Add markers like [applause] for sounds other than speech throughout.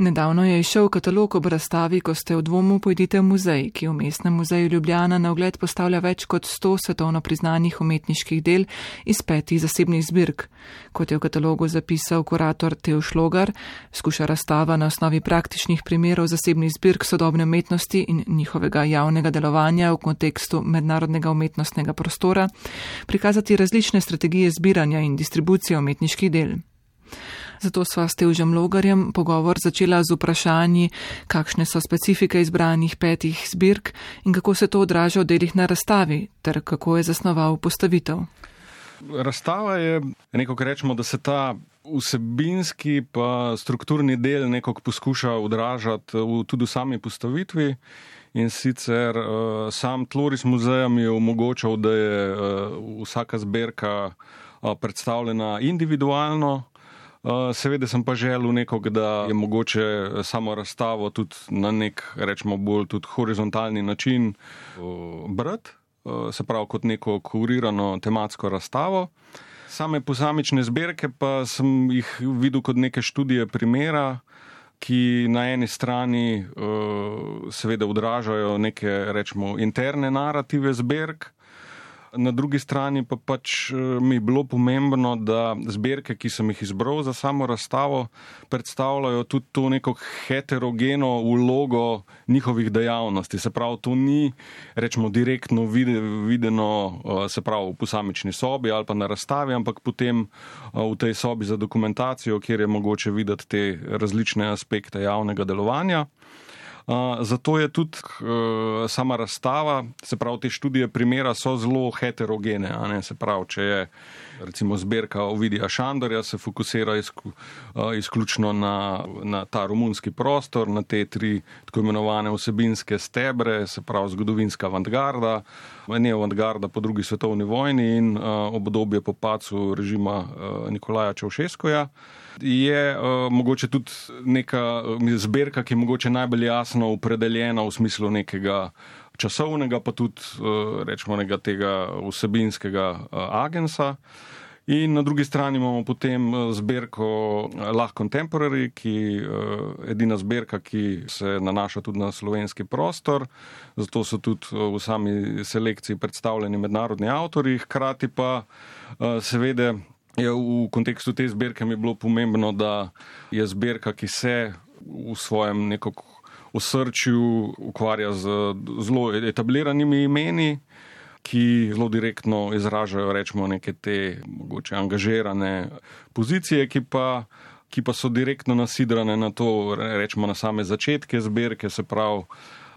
Nedavno je išel katalog ob razstavi, ko ste v dvomu pojdite v muzej, ki v mestnem muzeju Ljubljana na ogled postavlja več kot sto svetovno priznanih umetniških del iz petih zasebnih zbirk. Kot je v katalogu zapisal kurator Teo Šlogar, skuša razstava na osnovi praktičnih primerov zasebnih zbirk sodobne umetnosti in njihovega javnega delovanja v kontekstu mednarodnega umetnostnega prostora prikazati različne strategije zbiranja in distribucije umetniških del. Zato sva s Tevžem Logarjem pogovor začela z vprašanji, kakšne so specifike izbranih petih zbirk in kako se to odraža v delih na razstavi, ter kako je zasnoval postavitev. Razstava je neko, kar rečemo, da se ta vsebinski pa strukturni del nekako poskuša odražati v, tudi v sami postavitvi. In sicer uh, sam Tloris muzeja mi je omogočal, da je uh, vsaka zbirka uh, predstavljena individualno, seveda sem pa želel nekog, da je mogoče samo razstavo tudi na nek, rečemo, bolj horizontalni način uh, brati, se pravi kot neko kurirano tematsko razstavo. Same posamične zbirke pa sem jih videl kot neke študije primera, ki na eni strani seveda odražajo neke, rečemo, interne narative zbirk, Na drugi strani pa pač eh, mi je bilo pomembno, da zbirke, ki sem jih izbral za samo razstavo, predstavljajo tudi to neko heterogeno vlogo njihovih dejavnosti. Se pravi, to ni, rečemo, direktno videno, eh, se pravi, v posamični sobi ali pa na razstavi, ampak potem eh, v tej sobi za dokumentacijo, kjer je mogoče videti te različne aspekte javnega delovanja zato je tudi uh, sama razstava, se pravi, te študije primera so zelo heterogene. Se pravi, če je recimo zbirka Ovidija Šandorja, se fokusira izku, uh, izključno na, na ta romunski prostor, na te tri tako imenovane vsebinske stebre, se pravi zgodovinska avantgarda, ne avantgarda po drugi svetovni vojni in uh, obdobje po pacu režima uh, Nikolaja Čaušeskoja je uh, mogoče tudi neka uh, zbirka, ki je mogoče najbolj jasno opredeljena v smislu nekega časovnega, pa tudi uh, rečemo nekega tega vsebinskega uh, agensa. In na drugi strani imamo potem zbirko Lah Contemporary, ki je edina zbirka, ki se nanaša tudi na slovenski prostor, zato so tudi v sami selekciji predstavljeni mednarodni avtori, hkrati pa seveda je v kontekstu te zbirke mi bilo pomembno, da je zbirka, ki se v svojem nekako osrčju ukvarja z zelo etabliranimi imeni, ki zelo direktno izražajo, rečemo, neke te mogoče angažirane pozicije, ki pa, ki pa so direktno nasidrane na to, rečemo, na same začetke zbirke, se pravi.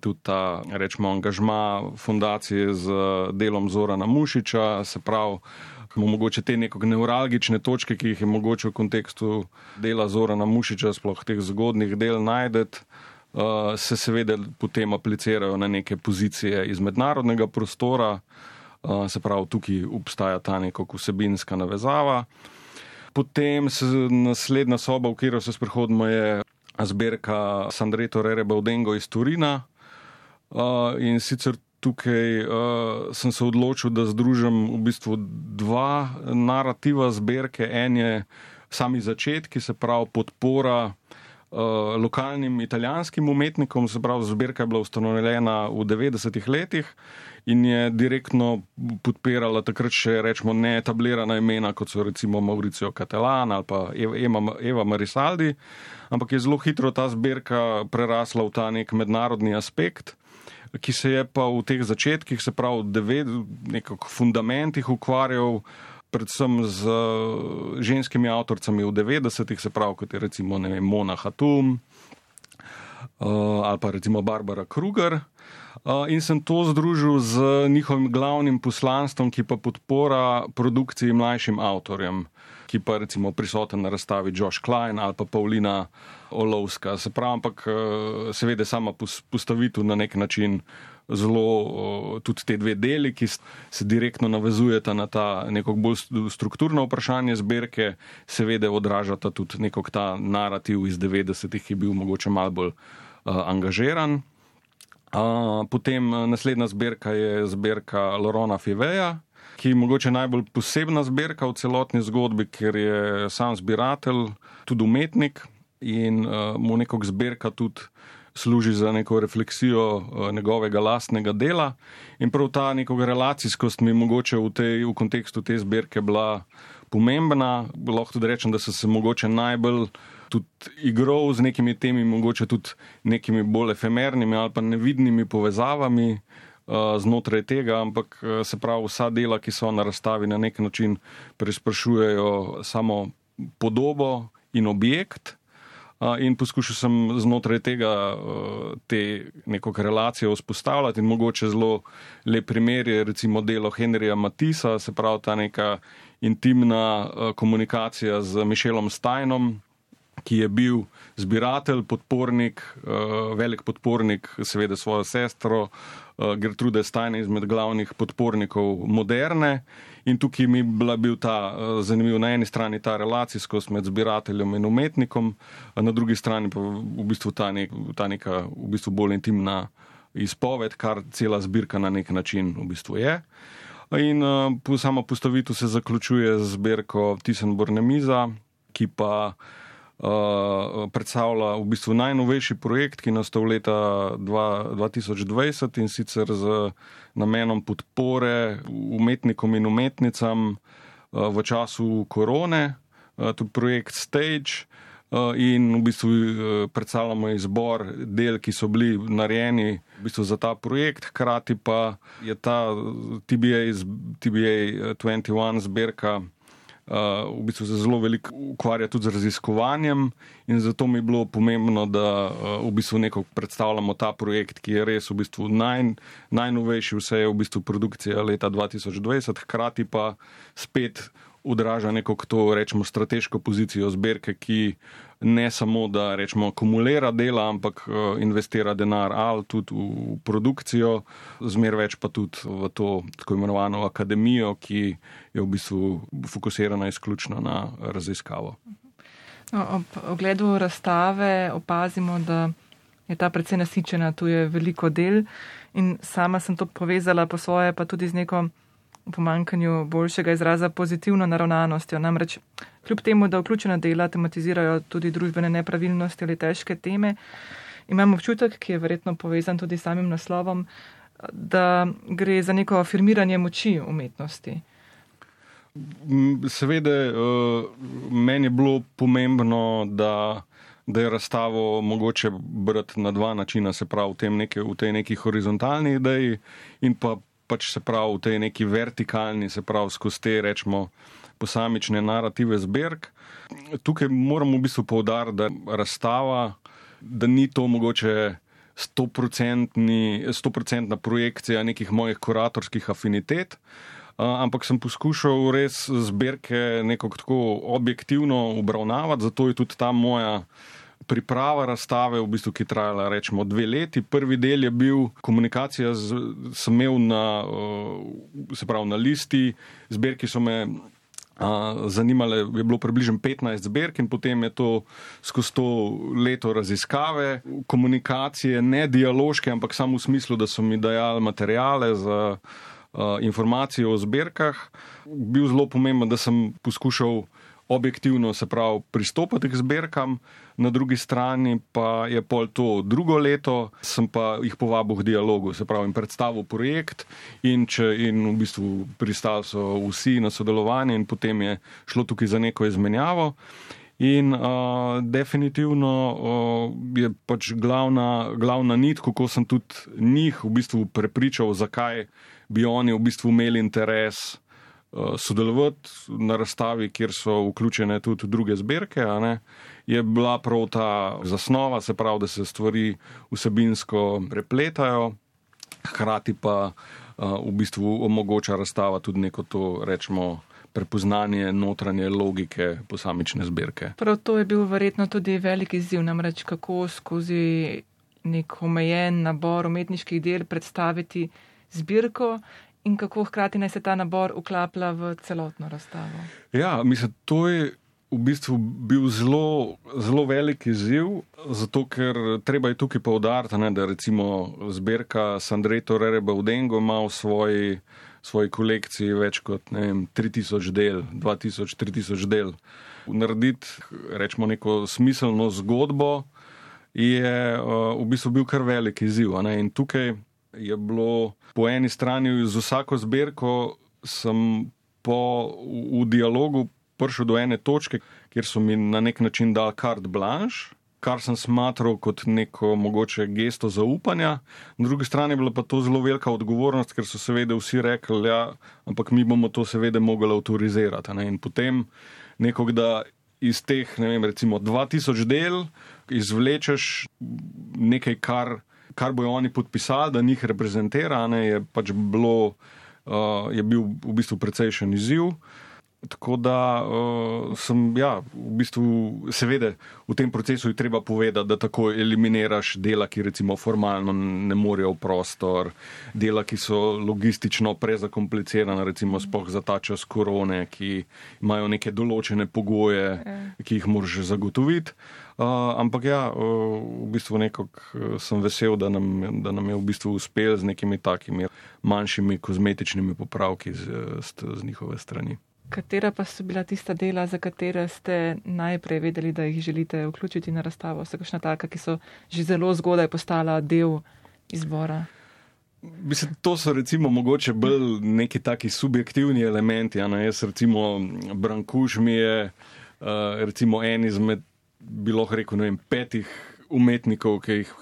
Tudi ta, rečemo, angažma fundacije z delom Zorana Mušiča, se pravi, mogoče te neko neuralgične točke, ki jih je mogoče v kontekstu dela Zorana Mušiča, sploh teh zgodnih del najdete, se seveda potem aplicirajo na neke pozicije iz mednarodnega prostora, uh, se pravi, tukaj obstaja ta neko vsebinska navezava. Potem se naslednja soba, v katero se sprehodimo, je zbirka Sandreto Rere Baudengo iz Turina. Uh, in sicer tukaj sem se odločil, da združim v bistvu dva narativa zbirke. En je sami začetki, se pravi podpora lokalnim italijanskim umetnikom, se pravi zbirka je bila ustanovljena v 90-ih letih in je direktno podpirala takrat še rečemo neetablirana imena, kot so recimo Mauricio Catalan ali pa Eva, Eva Marisaldi, ampak je zelo hitro ta zbirka prerasla v ta nek mednarodni aspekt ki se je pa v teh začetkih, se pravi, nekako fundamentih ukvarjal. Predvsem z ženskimi avtoricami v 90-ih, se pravi, kot je recimo vem, Mona Hatum uh, ali pa recimo Barbara Kruger. Uh, in sem to združil z njihovim glavnim poslanstvom, ki pa podpora produkciji mlajšim avtorjem ki pa recimo prisoten na razstavi Josh Klein ali pa Paulina Olovska. Se pravi, ampak eh, seveda sama postavitev na nek način zelo tudi te dve deli, ki se direktno navezujeta na ta neko bolj strukturno vprašanje zbirke, seveda odražata tudi neko ta narativ iz 90-ih, ki je bil mogoče mal bolj uh, angažiran. Uh, potem naslednja zbirka je zbirka Lorona Fiveja, ki je mogoče najbolj posebna zbirka v celotni zgodbi, ker je sam zbiratelj, tudi umetnik in uh, mu nekako zbirka tudi služi za neko refleksijo uh, njegovega lastnega dela. In prav ta neko relacijskost mi mogoče v, tej, v kontekstu te zbirke bila pomembna. Lahko tudi rečem, da so se mogoče najbolj tudi igral z nekimi temi, mogoče tudi nekimi bolj efemernimi ali pa nevidnimi povezavami. Znotraj tega, ampak se pravi, vsa dela, ki so na razstavi, na nek način preizprašujejo samo podobo in objekt, in poskušal sem znotraj tega te neko relacijo vzpostavljati in mogoče zelo lep primer je recimo delo Henrija Matisa, se pravi ta neka intimna komunikacija z Mišelom Steinom, ki je bil zbiratelj, podpornik, velik podpornik, seveda svojo sestro, Gertrude Stein, izmed glavnih podpornikov moderne. In tukaj mi je bil ta zanimiv na eni strani ta relacijskost med zbirateljem in umetnikom, na drugi strani pa v bistvu ta, nek, ta neka v bistvu bolj intimna izpoved, kar cela zbirka na nek način v bistvu je. In uh, sama postavitev se zaključuje z zbirko Tisenborne miza, ki pa uh, predstavlja v bistvu najnovejši projekt, ki nastal leta 2020 in sicer z namenom podpore umetnikom in umetnicam uh, v času korone, uh, tudi projekt Stage. In v bistvu predstavljamo izbor del, ki so bili narejeni v bistvu za ta projekt, hkrati pa je ta TBA, TBA 21 zbirka v bistvu se zelo veliko ukvarja tudi z raziskovanjem in zato mi je bilo pomembno, da v bistvu neko predstavljamo ta projekt, ki je res v bistvu naj, najnovejši, vse je v bistvu produkcija leta 2020, hkrati pa spet odraža neko to, rečemo, strateško pozicijo zbirke, ki ne samo, da rečemo, akumulira dela, ampak investira denar ali tudi v produkcijo, zmer več pa tudi v to tako imenovano akademijo, ki je v bistvu fokusirana izključno na raziskavo. No, ob ogledu razstave opazimo, da je ta precej nasičena, tu je veliko del in sama sem to povezala po svoje, pa tudi z neko pomankanju boljšega izraza pozitivno naravnanostjo. Namreč, kljub temu, da vključena dela tematizirajo tudi družbene nepravilnosti ali težke teme, imam občutek, ki je verjetno povezan tudi s samim naslovom, da gre za neko afirmiranje moči umetnosti. Seveda, meni je bilo pomembno, da, da je razstavo mogoče brati na dva načina, se pravi v, tem neke, v tej neki horizontalni ideji in pa pač se pravi v tej neki vertikalni, se pravi skozi te rečemo posamične narative zbirk. Tukaj moramo v bistvu povdariti, da razstava, da ni to mogoče stoprocentna projekcija nekih mojih kuratorskih afinitet, ampak sem poskušal res zbirke nekako tako objektivno obravnavati, zato je tudi ta moja priprava razstave, v bistvu, ki je trajala rečemo dve leti. Prvi del je bil komunikacija, z, sem imel na, se pravi, na listi, zbirki so me. Uh, zanimale je bilo približno 15 zbirk, in potem je to skozi to leto raziskave, komunikacije, ne dialoške, ampak samo v smislu, da so mi dajali materijale za uh, informacije o zbirkah. Bil zelo pomemben, da sem poskušal objektivno se pravi pristopati k zbirkam, na drugi strani pa je pol to drugo leto, sem pa jih povabil k dialogu, se pravi in predstavil projekt in, če, in v bistvu pristali so vsi na sodelovanje in potem je šlo tukaj za neko izmenjavo. In uh, definitivno uh, je pač glavna, glavna nit, kako sem tudi njih v bistvu prepričal, zakaj bi oni v bistvu imeli interes sodelovati na razstavi, kjer so vključene tudi druge zbirke, je bila prav ta zasnova, se pravi, da se stvari vsebinsko prepletajo, hkrati pa eh, v bistvu omogoča razstava tudi neko to, rečemo, prepoznanje notranje logike posamične zbirke. Prav to je bil verjetno tudi velik izziv, namreč kako skozi nek omejen nabor umetniških del predstaviti zbirko in kako hkrati naj se ta nabor uklaplja v celotno razstavo. Ja, mislim, to je v bistvu bil zelo, zelo velik izziv, zato ker treba je tukaj povdariti, da recimo zbirka Sandreto Rereba v Dengo ima v svoji, svoji kolekciji več kot vem, 3000 del, 2000-3000 del. narediti, rečemo, neko smiselno zgodbo, je uh, v bistvu bil kar velik izziv. In tukaj je bilo po eni strani z vsako zbirko, sem po, v, v dialogu prišel do ene točke, kjer so mi na nek način dal kart blanche. Kar sem smatral kot neko mogoče gesto zaupanja, na drugi strani je bila pa to zelo velika odgovornost, ker so seveda vsi rekli, da ja, ampak mi bomo to seveda mogli avtorizirati. Ne? In potem nekog, da iz teh, ne vem, recimo 2000 del izvlečeš nekaj, kar, kar bojo oni podpisali, da njih reprezentira, ne? je pač bilo, uh, je bil v bistvu precejšen izziv. Tako da uh, sem, ja, v bistvu, seveda, v tem procesu je treba povedati, da tako eliminiraš dela, ki recimo formalno ne morejo v prostor, dela, ki so logistično prezakomplicirana, recimo spoh za ta čas korone, ki imajo neke določene pogoje, ja. ki jih moraš zagotoviti. Uh, ampak ja, uh, v bistvu nekako sem vesel, da nam, da nam je v bistvu uspel z nekimi takimi manjšimi kozmetičnimi popravki z, z, z njihove strani. Katera pa so bila tista dela, za katere ste najprej vedeli, da jih želite vključiti na razstavo? So kakšna taka, ki so že zelo zgodaj postala del izbora? Mislim, to so recimo mogoče bolj neki taki subjektivni elementi. Ja, jaz recimo Brankuš mi je uh, recimo en izmed, bi lahko rekel, vem, petih umetnikov, ki jih,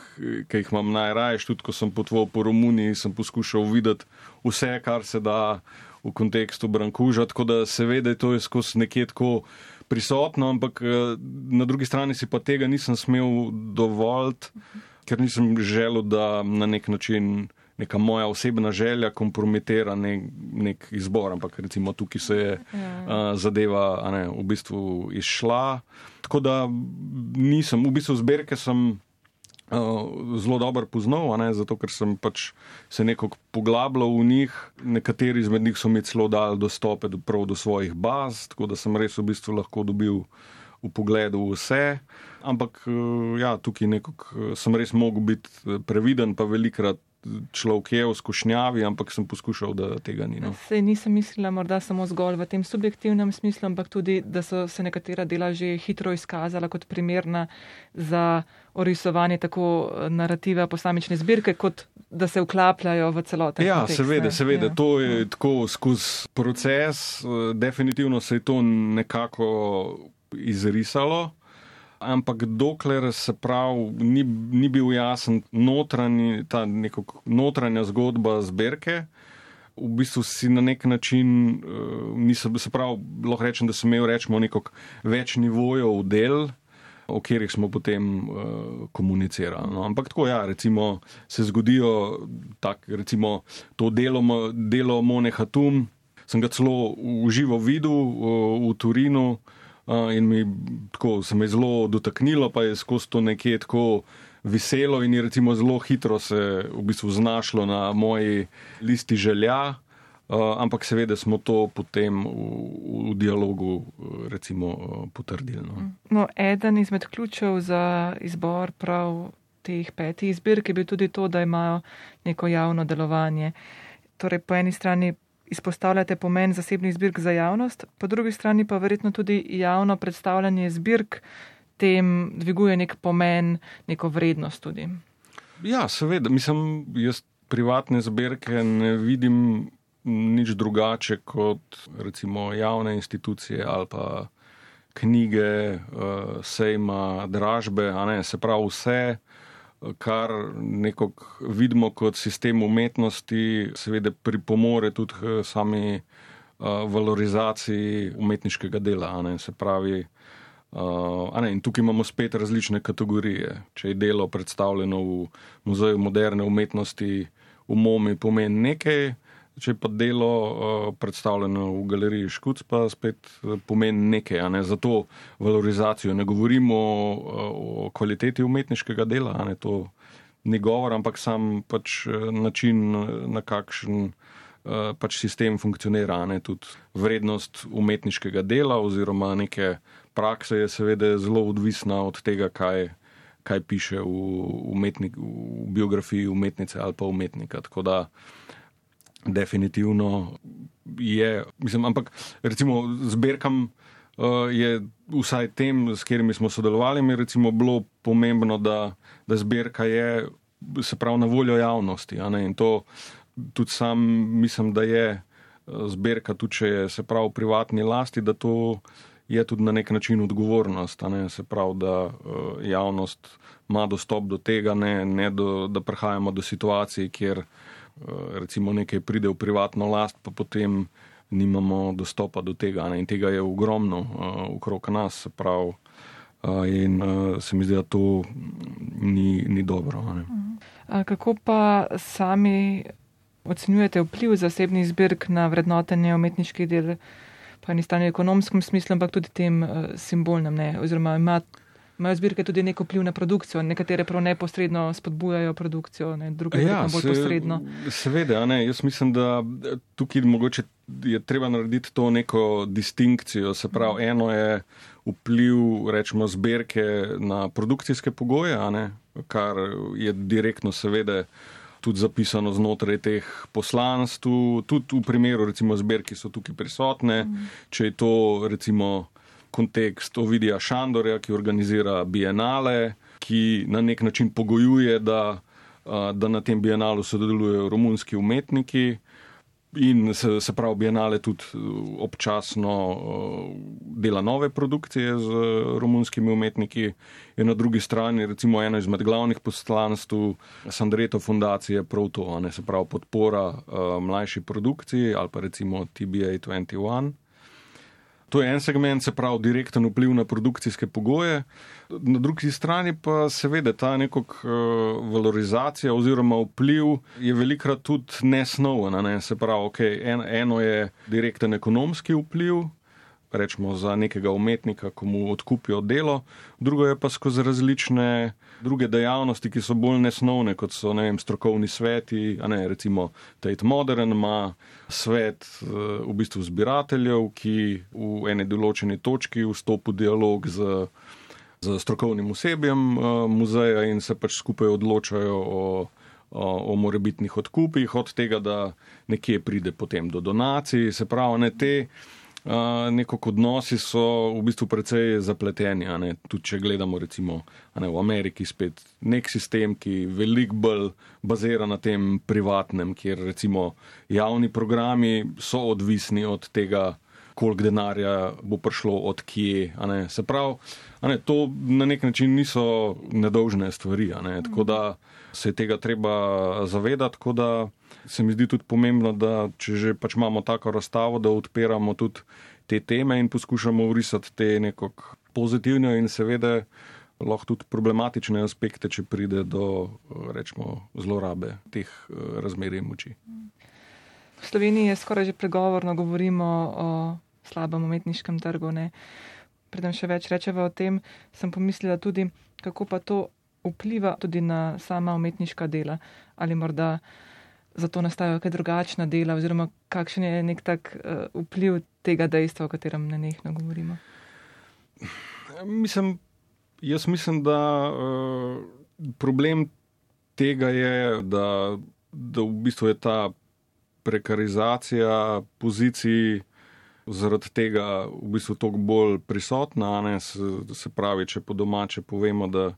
ki jih imam najraje. Tudi ko sem potoval po Romuniji, sem poskušal videti vse, kar se da v kontekstu Brankuža, tako da seveda to je skozi nekje tako prisotno, ampak eh, na drugi strani si pa tega nisem smel dovoliti, ker nisem želel, da na nek način neka moja osebna želja kompromitira nek, nek izbor, ampak recimo tukaj se je uh, zadeva ne, v bistvu izšla. Tako da nisem, v bistvu zbirke sem. Uh, zelo dobro poznal, ne, zato ker sem pač se nekako poglabljal v njih. Nekateri izmed njih so mi celo dali dostope do, do svojih baz, tako da sem res v bistvu lahko dobil v pogledu vse. Ampak uh, ja, tukaj nekako sem res mogel biti previden, pa velikrat človek je v skušnjavi, ampak sem poskušal, da tega ni. No. Sej nisem mislila morda samo zgolj v tem subjektivnem smislu, ampak tudi, da so se nekatera dela že hitro izkazala kot primerna za orisovanje tako eh, narative posamične zbirke, kot da se vklapljajo v celoten. Ja, kontekst, seveda, ne? seveda. Ja. To je tako skozi proces, eh, definitivno se je to nekako izrisalo ampak dokler se pravi, ni, ni bil jasen notranji, ta notranja zgodba zbirke. V bistvu si na nek način, uh, nisem, se pravi, lahko rečem, da sem imel rečemo neko več nivojev del, o katerih smo potem uh, komunicirali. No. Ampak tako, ja, recimo, se zgodijo, tak, recimo, to delo, delo Mone Hatum, sem ga celo uživo videl uh, v Turinu in mi tako, se me zelo dotaknilo, pa je skozi to nekje tako veselo in je recimo zelo hitro se v bistvu znašlo na moji listi želja. Uh, ampak seveda smo to potem v, v dialogu recimo, potrdili. No. No, eden izmed ključev za izbor prav teh petih zbirk je bil tudi to, da imajo neko javno delovanje. Torej, po eni strani izpostavljate pomen zasebnih zbirk za javnost, po drugi strani pa verjetno tudi javno predstavljanje zbirk tem dviguje nek pomen, neko vrednost tudi. Ja, seveda, mislim, jaz privatne zbirke ne vidim nič drugače kot recimo javne institucije ali pa knjige, eh, sejma, dražbe, a ne, se pravi vse kar nekako vidimo kot sistem umetnosti, seveda pripomore tudi sami valorizaciji umetniškega dela. Ne, se pravi, uh, ne, in tukaj imamo spet različne kategorije. Če je delo predstavljeno v muzeju moderne umetnosti, v MOMI pomeni nekaj. Če pa delo uh, predstavljeno v galeriji Škuc, pa spet uh, pomeni nekaj, ne? za to valorizacijo. Ne govorimo uh, o kvaliteti umetniškega dela, ne? to ni govor, ampak sam pač način, na kakšen uh, pač sistem funkcionira. Ne? Tudi vrednost umetniškega dela oziroma neke prakse je seveda zelo odvisna od tega, kaj, kaj piše v, umetnik, v biografiji umetnice ali pa umetnika. Tako da definitivno je, mislim, ampak recimo zbirkam. je vsaj tem, s katerimi smo sodelovali, mi recimo bilo pomembno, da, da zbirka je se pravi na voljo javnosti. In to tudi sam mislim, da je zbirka, tudi če je se pravi v privatni lasti, da to je tudi na nek način odgovornost. Ne? Se pravi, da javnost ima dostop do tega, ne, ne do, da prihajamo do situacij, kjer recimo nekaj pride v privatno last, pa potem nimamo dostopa do tega. Ne? In tega je ogromno uh, okrog nas, se pravi. Uh, in uh, se mi zdi, da to ni, ni dobro. Kako pa sami ocenjujete vpliv zasebnih zbirk na vrednotenje umetniških del, pa ni stanje v ekonomskem smislu, ampak tudi tem uh, simbolnem, ne? oziroma imate imajo zbirke tudi neko vpliv na produkcijo, nekatere prav neposredno spodbujajo produkcijo, ne, druge ja, bolj se, posredno. Seveda, ne, jaz mislim, da tukaj mogoče je treba narediti to neko distinkcijo. Se pravi, eno je vpliv, rečemo, zbirke na produkcijske pogoje, ne, kar je direktno seveda tudi zapisano znotraj teh poslanstv, tudi v primeru, recimo, zbirke so tukaj prisotne, mm. če je to, recimo, kontekst Ovidija Šandorja, ki organizira bienale, ki na nek način pogojuje, da, da na tem bienalu sodelujejo romunski umetniki. In se, se pravi, bienale tudi občasno dela nove produkcije z romunskimi umetniki. In na drugi strani, recimo, eno izmed glavnih poslanstv Sandreto fundacije prav to, ne, se pravi, podpora uh, mlajši produkciji ali pa recimo TBA 21. To je en segment, se pravi, direkten vpliv na produkcijske pogoje. Na drugi strani pa seveda ta nekog uh, valorizacija oziroma vpliv je velikrat tudi nesnoven. Ne? Se pravi, okay, en, eno je direkten ekonomski vpliv, rečemo za nekega umetnika, ko mu odkupijo delo, drugo je pa skozi različne druge dejavnosti, ki so bolj nesnovne, kot so vem, strokovni sveti. Ne, recimo Tate Modern ima svet eh, v bistvu zbirateljev, ki v eni določeni točki vstopi v dialog z, z strokovnim osebjem eh, muzeja in se pač skupaj odločajo o. O, o morebitnih odkupih, od tega, da nekje pride potem do donacij, se pravi, ne te neko odnosi so v bistvu precej zapleteni. Tudi če gledamo recimo ne, v Ameriki spet nek sistem, ki veliko bolj bazira na tem privatnem, kjer recimo javni programi so odvisni od tega, koliko denarja bo prišlo od kje. Se pravi, to na nek način niso nedolžne stvari. Tako da se je tega treba zavedati se mi zdi tudi pomembno, da če že pač imamo tako razstavo, da odpiramo tudi te teme in poskušamo urisati te neko pozitivne in seveda lahko tudi problematične aspekte, če pride do rečemo, zlorabe teh razmerij moči. V Sloveniji je skoraj že pregovorno govorimo o slabem umetniškem trgu. Ne? Predem še več rečeva o tem, sem pomislila tudi, kako pa to vpliva tudi na sama umetniška dela ali morda zato nastajajo kaj drugačna dela, oziroma kakšen je nek tak uh, vpliv tega dejstva, o katerem ne nekno govorimo? Mislim, jaz mislim, da uh, problem tega je, da, da v bistvu je ta prekarizacija pozicij zaradi tega v bistvu toliko bolj prisotna. Ne, se, se pravi, če po domače povemo, da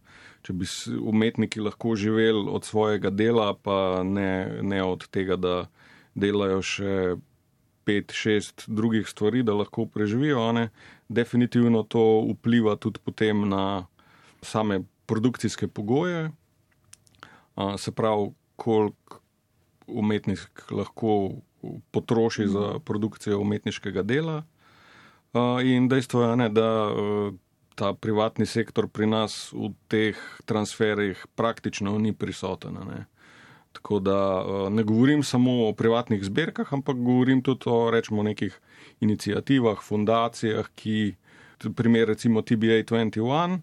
če bi umetniki lahko živeli od svojega dela, pa ne, ne od tega, da delajo še pet, šest drugih stvari, da lahko preživijo. Ne, definitivno to vpliva tudi potem na same produkcijske pogoje. Se pravi, koliko umetnik lahko potroši za produkcijo umetniškega dela. In dejstvo je, ne, da ta privatni sektor pri nas v teh transferih praktično ni prisoten. Ne. Tako da ne govorim samo o privatnih zbirkah, ampak govorim tudi o rečemo, nekih inicijativah, fundacijah, ki, primer recimo TBA 21,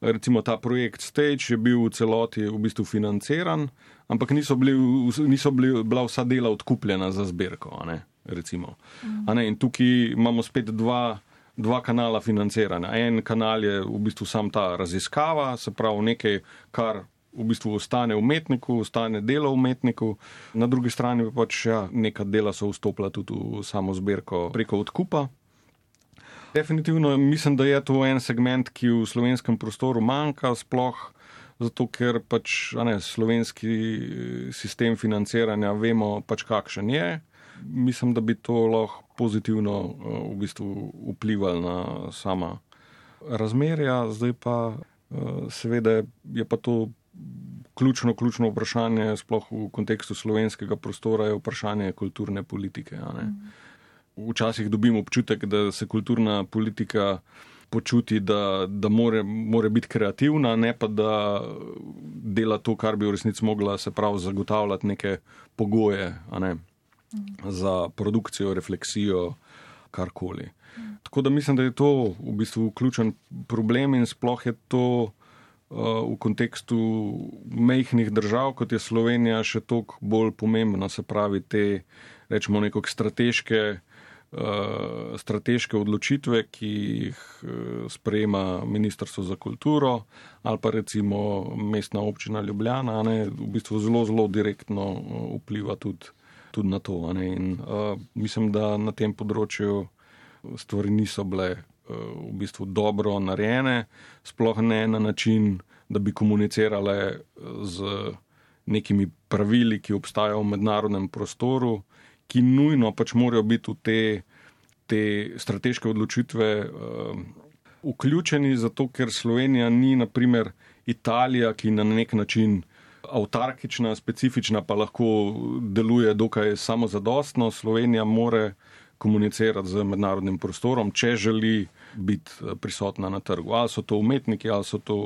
recimo ta projekt Stage je bil v celoti v bistvu financiran, ampak niso, bili, niso bili, bila vsa dela odkupljena za zbirko. Ne, mm. a ne, in tukaj imamo spet dva, dva kanala financiranja. En kanal je v bistvu sam ta raziskava, se pravi nekaj, kar. V bistvu ostane umetniku, ostane delo umetniku, na drugi strani pa pač ja, neka dela so vstopila tudi v samo zbirko preko odkupa. Definitivno mislim, da je to en segment, ki v slovenskem prostoru manjka, sploh zato, ker pač ne, slovenski eh, sistem financiranja vemo pač kakšen je. Mislim, da bi to lahko pozitivno eh, v bistvu vplivalo na sama razmerja, zdaj pa eh, seveda je pa to ključno, ključno vprašanje, sploh v kontekstu slovenskega prostora, je vprašanje kulturne politike. Včasih dobimo občutek, da se kulturna politika počuti, da, da more, more biti kreativna, ne pa da dela to, kar bi v resnici mogla, se pravi, zagotavljati neke pogoje ne, za produkcijo, refleksijo, karkoli. Tako da mislim, da je to v bistvu ključen problem in sploh je to v kontekstu mehkih držav, kot je Slovenija, še toliko bolj pomembno, se pravi, te, rečemo, neko strateške, uh, strateške odločitve, ki jih uh, sprejema Ministrstvo za kulturo ali pa recimo mestna občina Ljubljana, ne, v bistvu zelo, zelo direktno uh, vpliva tudi, tudi na to. In, uh, mislim, da na tem področju stvari niso bile v bistvu dobro narejene, sploh ne na način, da bi komunicirale z nekimi pravili, ki obstajajo v mednarodnem prostoru, ki nujno pač morajo biti v te, te strateške odločitve uh, vključeni, zato ker Slovenija ni, naprimer, Italija, ki na nek način. Avtarkična, specifična, pa lahko deluje dokaj samozadostno. Slovenija more komunicirati z mednarodnim prostorom, če želi biti eh, prisotna na trgu. Ali so to umetniki, ali so to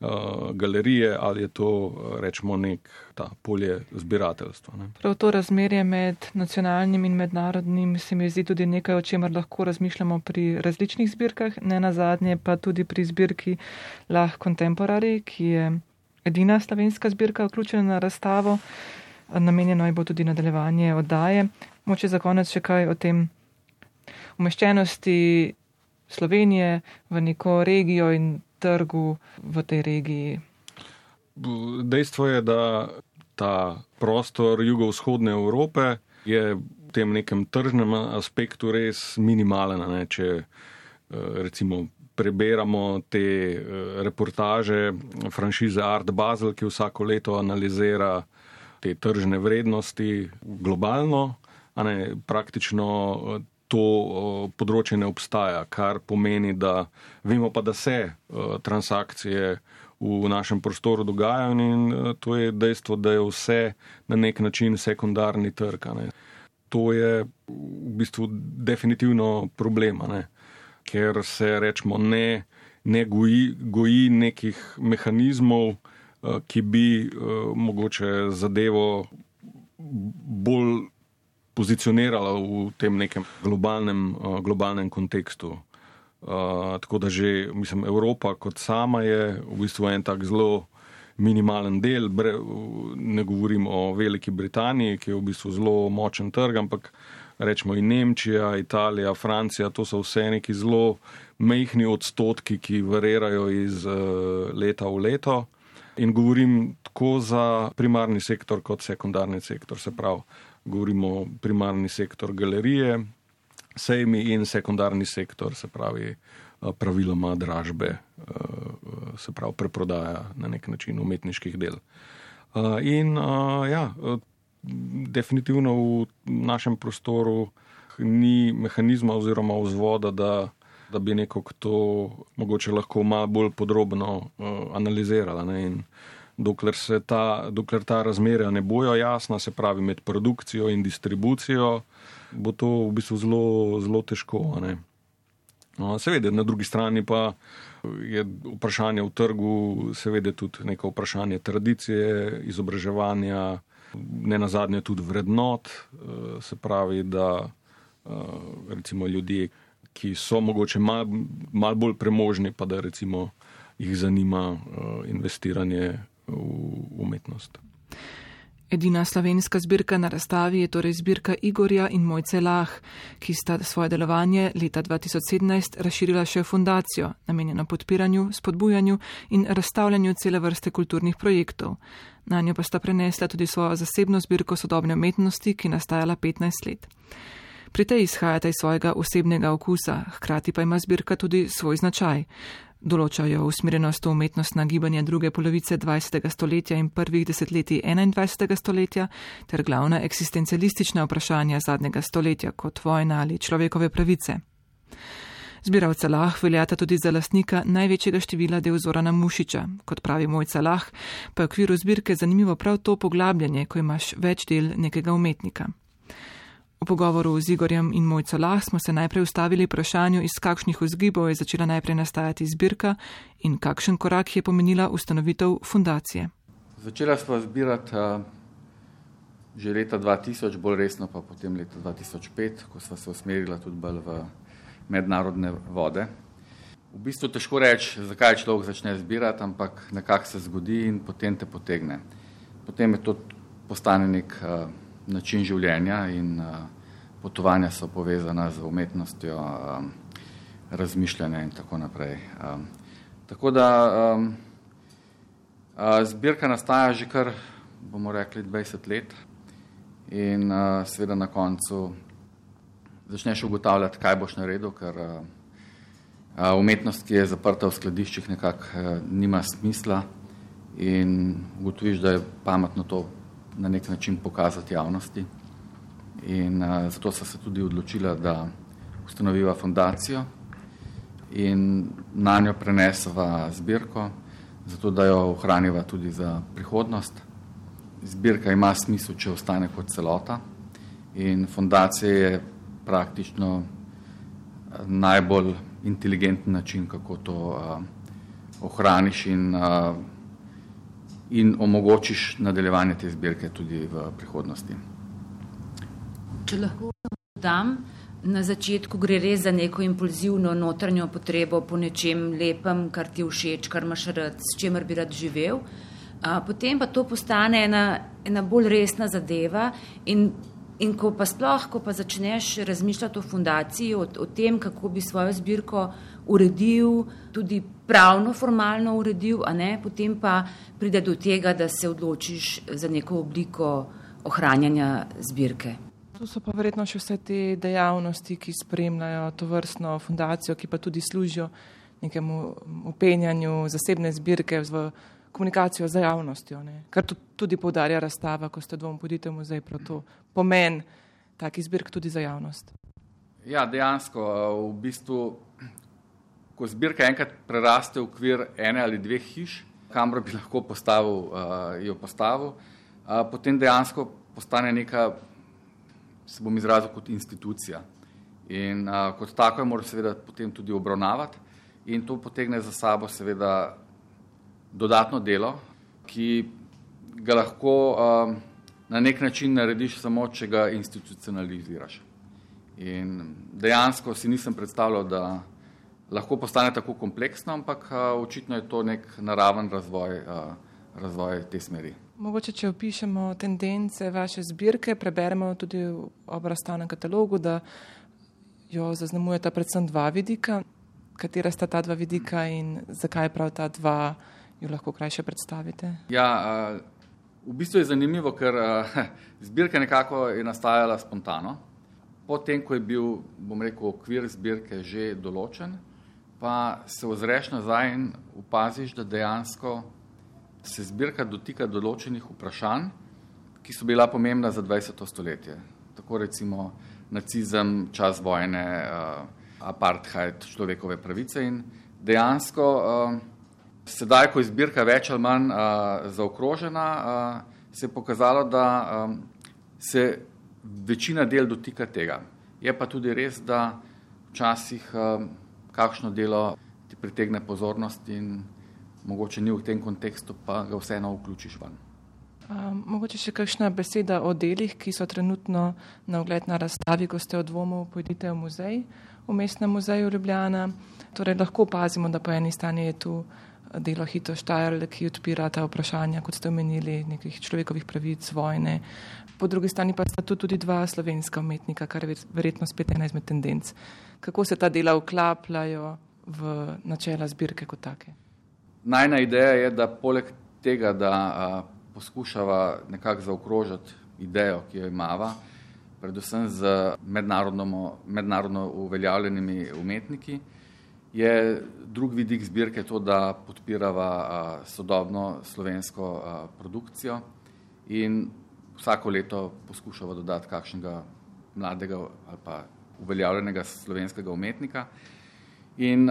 uh, galerije, ali je to, uh, rečemo, nek ta polje zbirateljstva. Ne. Prav to razmerje med nacionalnim in mednarodnim se mi zdi tudi nekaj, o čemer lahko razmišljamo pri različnih zbirkah, ne na zadnje pa tudi pri zbirki Lah Contemporary, ki je edina slovenska zbirka vključena na razstavo. Namenjeno je bo tudi nadaljevanje oddaje. Moče za konec še kaj o tem umeščenosti Slovenije v neko regijo in trgu v tej regiji. Dejstvo je, da ta prostor jugovzhodne Evrope je v tem nekem tržnem aspektu res minimalen. Ne? Če eh, recimo preberamo te eh, reportaže franšize Art Basel, ki vsako leto analizira te tržne vrednosti globalno, ne, praktično eh, to področje ne obstaja, kar pomeni, da vemo pa, da se transakcije v našem prostoru dogajajo in to je dejstvo, da je vse na nek način sekundarni trg. Ne. To je v bistvu definitivno problem, ne. Ker se rečemo ne, ne goji, goji nekih mehanizmov, ki bi mogoče zadevo bolj pozicionirala v tem nekem globalnem, uh, globalnem kontekstu. Uh, tako da že, mislim, Evropa kot sama je v bistvu en tak zelo minimalen del. Bre, ne govorim o Veliki Britaniji, ki je v bistvu zelo močen trg, ampak rečemo in Nemčija, Italija, Francija, to so vse neki zelo mehni odstotki, ki varirajo iz uh, leta v leto. In govorim tako za primarni sektor, kot sekundarni sektor, se pravi govorimo primarni sektor galerije, sejmi in sekundarni sektor, se pravi praviloma dražbe, se pravi preprodaja na nek način umetniških del. In ja, definitivno v našem prostoru ni mehanizma oziroma vzvoda, da, da bi nekako to mogoče lahko malo bolj podrobno analizirala. Ne? In dokler, ta, dokler ta razmerja ne bojo jasna, se pravi med produkcijo in distribucijo, bo to v bistvu zelo, zelo težko. No, seveda, na drugi strani pa je vprašanje v trgu, seveda tudi neko vprašanje tradicije, izobraževanja, ne na zadnje tudi vrednot, eh, se pravi, da eh, recimo ljudje, ki so mogoče mal, mal bolj premožni, pa da recimo jih zanima eh, investiranje v umetnost. Edina slovenska zbirka na razstavi je torej zbirka Igorja in Mojce Lah, ki sta svoje delovanje leta 2017 razširila še v fundacijo, namenjeno podpiranju, spodbujanju in razstavljanju cele vrste kulturnih projektov. Na njo pa sta prenesla tudi svojo zasebno zbirko sodobne umetnosti, ki nastajala 15 let. Pri tej izhajate iz svojega osebnega okusa, hkrati pa ima zbirka tudi svoj značaj. Določajo usmerjenost v umetnostna gibanja druge polovice 20. stoletja in prvih desetletij 21. stoletja ter glavna eksistencialistična vprašanja zadnjega stoletja kot vojna ali človekove pravice. Zbiralca Lah veljata tudi za lastnika največjega števila del Zorana Mušiča. Kot pravi mojca Lah, pa je v okviru zbirke zanimivo prav to poglabljanje, ko imaš več del nekega umetnika. V pogovoru z Igorjem in mojco Lah smo se najprej ustavili vprašanju, iz kakšnih vzgibov je začela najprej nastajati zbirka in kakšen korak je pomenila ustanovitev fundacije. Začela smo zbirati uh, že leta 2000, bolj resno pa potem leta 2005, ko smo se usmerila tudi bolj v mednarodne vode. V bistvu težko reči, zakaj človek začne zbirati, ampak nekako se zgodi in potem te potegne. Potem je to postane nek uh, način življenja in uh, potovanja so povezana z umetnostjo, um, razmišljanja in tako naprej. Um, tako da zbirka nastaja že kar, bomo rekli, 20 let in seveda na koncu začneš ugotavljati, kaj boš naredil, ker umetnost, ki je zaprta v skladiščih, nekako nima smisla in ugotoviš, da je pametno to na nek način pokazati javnosti. In uh, zato sem se tudi odločila, da ustanoviva fundacijo in na njo prenesva zbirko, zato da jo ohraniva tudi za prihodnost. Zbirka ima smisel, če ostane kot celota in fundacija je praktično eh, najbolj inteligenten način, kako to uh, ohraniš in, uh, in omogočiš nadaljevanje te zbirke tudi v prihodnosti. Če lahko dodam, na začetku gre res za neko impulzivno notranjo potrebo po nečem lepem, kar ti všeč, kar imaš rad, s čemer bi rad živel. Uh, potem pa to postane ena, ena bolj resna zadeva in In ko pa sploh, ko pa začneš razmišljati o fundaciji, o, o tem, kako bi svojo zbirko uredil, tudi pravno, formalno uredil, ne, potem pa pride do tega, da se odločiš za neko obliko ohranjanja zbirke. Tu so pa verjetno še vse te dejavnosti, ki spremljajo to vrstno fundacijo, ki pa tudi služijo nekemu upenjanju zasebne zbirke v komunikacijo z javnostjo, ne? kar tudi povdarja razstava, ko ste dvom podite v muzej, prav to pomen takih zbirk tudi za javnost. Ja, dejansko, v bistvu, ko zbirka enkrat preraste v okvir ene ali dveh hiš, kamor bi lahko postavil, uh, jo postavil, uh, potem dejansko postane neka, se bom izrazil kot institucija. In uh, kot tako jo mora seveda potem tudi obravnavati in to potegne za sabo seveda dodatno delo, ki ga lahko uh, na nek način narediš samo, če ga institucionaliziraš. In dejansko si nisem predstavljal, da lahko postane tako kompleksno, ampak očitno je to nek naraven razvoj, razvoj te smeri. Mogoče, če opišemo tendence vaše zbirke, preberemo tudi v obrastavnem katalogu, da jo zaznamujeta predvsem dva vidika. Katera sta ta dva vidika in zakaj prav ta dva? jo lahko krajše predstavite? Ja, v bistvu je zanimivo, ker [laughs] zbirka nekako je nastajala spontano. Potem, ko je bil, bom rekel, okvir zbirke že določen, pa se ozreš nazaj in opaziš, da dejansko se zbirka dotika določenih vprašanj, ki so bila pomembna za 20. stoletje. Tako recimo nacizem, čas vojne, apartheid, človekove pravice in dejansko Sedaj, ko je zbirka več ali manj uh, zaokrožena, uh, se je pokazalo, da um, se večina del dotika tega. Je pa tudi res, da včasih um, kakšno delo ti pritegne pozornost in mogoče ni v tem kontekstu, pa ga vseeno vključiš ven. Um, mogoče še kakšna beseda o delih, ki so trenutno na ogled na razstavi, ko ste od dvomov pojdite v muzej, v mestnem muzeju Ljubljana. Torej lahko opazimo, da po eni strani je tu delo Hito Štajerl, ki odpira ta vprašanja, kot ste omenili, nekih človekovih pravic, vojne. Po drugi strani pa sta tu tudi dva slovenska umetnika, kar je verjetno spet ena izmed tendenc. Kako se ta dela vklapljajo v načela zbirke kot take? Najna ideja je, da poleg tega, da a, poskušava nekako zaokrožiti idejo, ki jo imava, predvsem z mednarodno uveljavljenimi umetniki. Je drug vidik zbirke to, da podpirava sodobno slovensko produkcijo in vsako leto poskušava dodati kakšnega mladega ali pa uveljavljenega slovenskega umetnika. In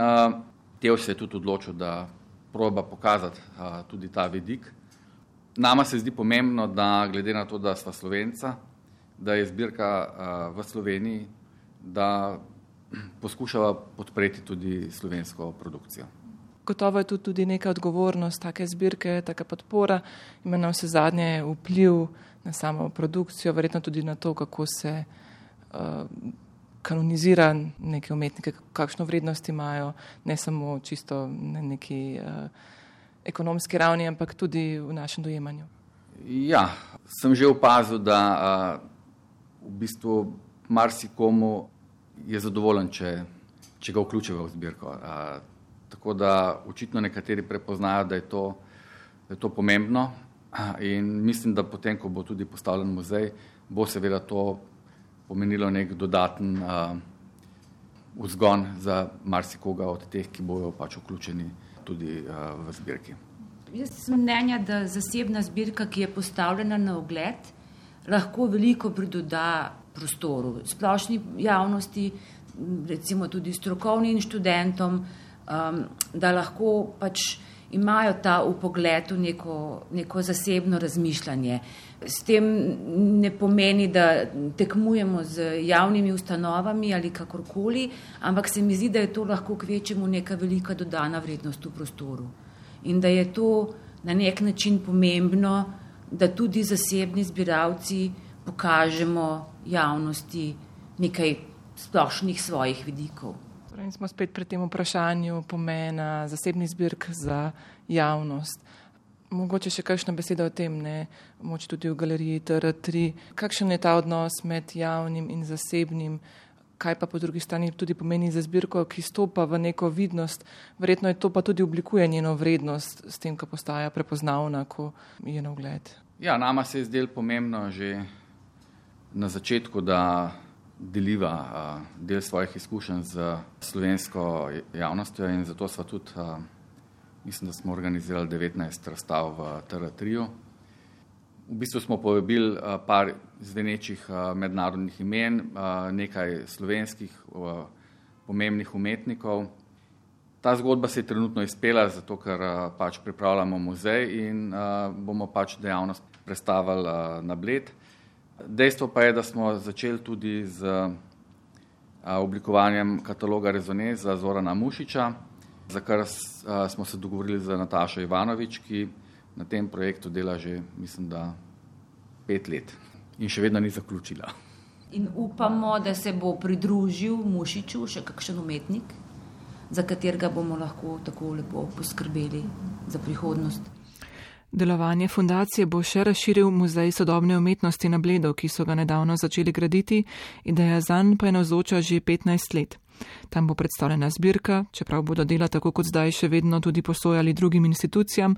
Teo se je tudi odločil, da proba pokazati tudi ta vidik. Nama se zdi pomembno, da glede na to, da sva Slovenca, da je zbirka v Sloveniji, da poskušava podpreti tudi slovensko produkcijo. Gotovo je tu tudi neka odgovornost take zbirke, taka podpora, ima na vse zadnje vpliv na samo produkcijo, verjetno tudi na to, kako se uh, kanonizira neke umetnike, kakšno vrednost imajo, ne samo čisto na neki uh, ekonomski ravni, ampak tudi v našem dojemanju. Ja, sem že opazil, da uh, v bistvu marsikomu je zadovoljen, če, če ga vključijo v zbirko. A, tako da očitno nekateri prepoznajo, da je to, da je to pomembno in mislim, da potem, ko bo tudi postavljen muzej, bo seveda to pomenilo nek dodaten a, vzgon za marsikoga od teh, ki bojo pač vključeni tudi a, v zbirki. Jaz sem mnenja, da zasebna zbirka, ki je postavljena na ogled, lahko veliko pridoda prostoru, splošni javnosti, recimo tudi strokovnim študentom, um, da lahko pač imajo ta v neko, neko zasebno razmišljanje. S tem ne pomeni, da tekmujemo z javnimi ustanovami ali kakorkoli, ampak se mi zdi, da je to lahko k večjemu neka velika dodana vrednost v prostoru. In da je to na nek način pomembno, da tudi zasebni zbiravci pokažemo javnosti nekaj splošnih svojih vidikov. Torej, smo spet pri tem vprašanju pomena zasebnih zbirk za javnost. Mogoče še kakšna beseda o tem, ne moč tudi v galeriji TR3. Kakšen je ta odnos med javnim in zasebnim, kaj pa po drugi strani tudi pomeni za zbirko, ki stopa v neko vidnost. Verjetno je to pa tudi oblikuje njeno vrednost s tem, ko postaja prepoznavna, ko je na ogled. Ja, nama se je zdelo pomembno že na začetku, da deliva del svojih izkušenj z slovensko javnostjo in zato smo tudi, mislim, da smo organizirali 19 razstav v TR3. V bistvu smo povabili par zvenečih mednarodnih imen, nekaj slovenskih pomembnih umetnikov. Ta zgodba se je trenutno izpela, zato ker pač pripravljamo muzej in bomo pač dejavnost predstavili na Bled. Dejstvo pa je, da smo začeli tudi z oblikovanjem kataloga Rezone za Zorana Mušiča, za kar smo se dogovorili z Natašo Ivanovič, ki na tem projektu dela že, mislim, da pet let in še vedno ni zaključila. In upamo, da se bo pridružil Mušiču še kakšen umetnik, za katerega bomo lahko tako lepo poskrbeli za prihodnost. Delovanje fundacije bo še razširil muzej sodobne umetnosti na Bledo, ki so ga nedavno začeli graditi, ideja zanj pa je navzoča že 15 let. Tam bo predstavljena zbirka, čeprav bodo dela tako kot zdaj še vedno tudi posojali drugim institucijam,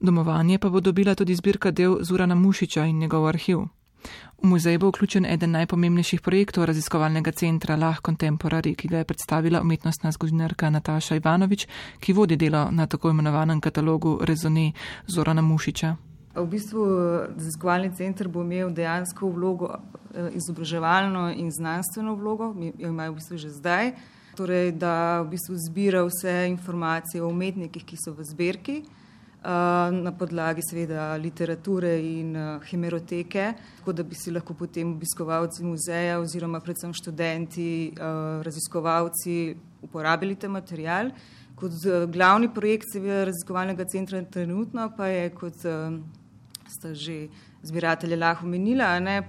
domovanje pa bo dobila tudi zbirka del Zurana Mušiča in njegov arhiv. V muzej bo vključen eden najpomembnejših projektov raziskovalnega centra Lah Contemporary, ki ga je predstavila umetnostna zgodovinarka Nataša Ivanovič, ki vodi delo na tako imenovanem katalogu Rezone Zorana Mušiča. V bistvu raziskovalni center bo imel dejansko vlogo, eh, izobraževalno in znanstveno vlogo, jo imajo v bistvu že zdaj, torej da v bistvu zbira vse informacije o umetnikih, ki so v zbirki. Na podlagi seveda literature in hemeroteke, tako da bi si lahko potem obiskovalci muzeja oziroma predvsem študenti, raziskovalci uporabili ta material. Kot glavni projekt seveda raziskovalnega centra trenutno pa je, kot sta že zbiratelje lahko menila, ne,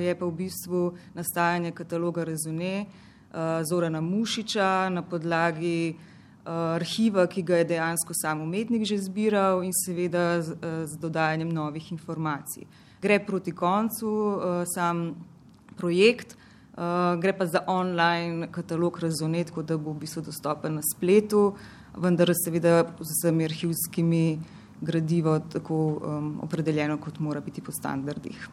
je pa v bistvu nastajanje kataloga Rezone uh, Zorana Mušiča na podlagi arhiva, ki ga je dejansko sam umetnik že zbiral in seveda z, eh, z dodajanjem novih informacij. Gre proti koncu eh, sam projekt, gre pa za online katalog Razonet, tako da bo v bistvu dostopen na spletu, vendar seveda z vsemi arhivskimi gradivo tako um, opredeljeno, kot mora biti po standardih.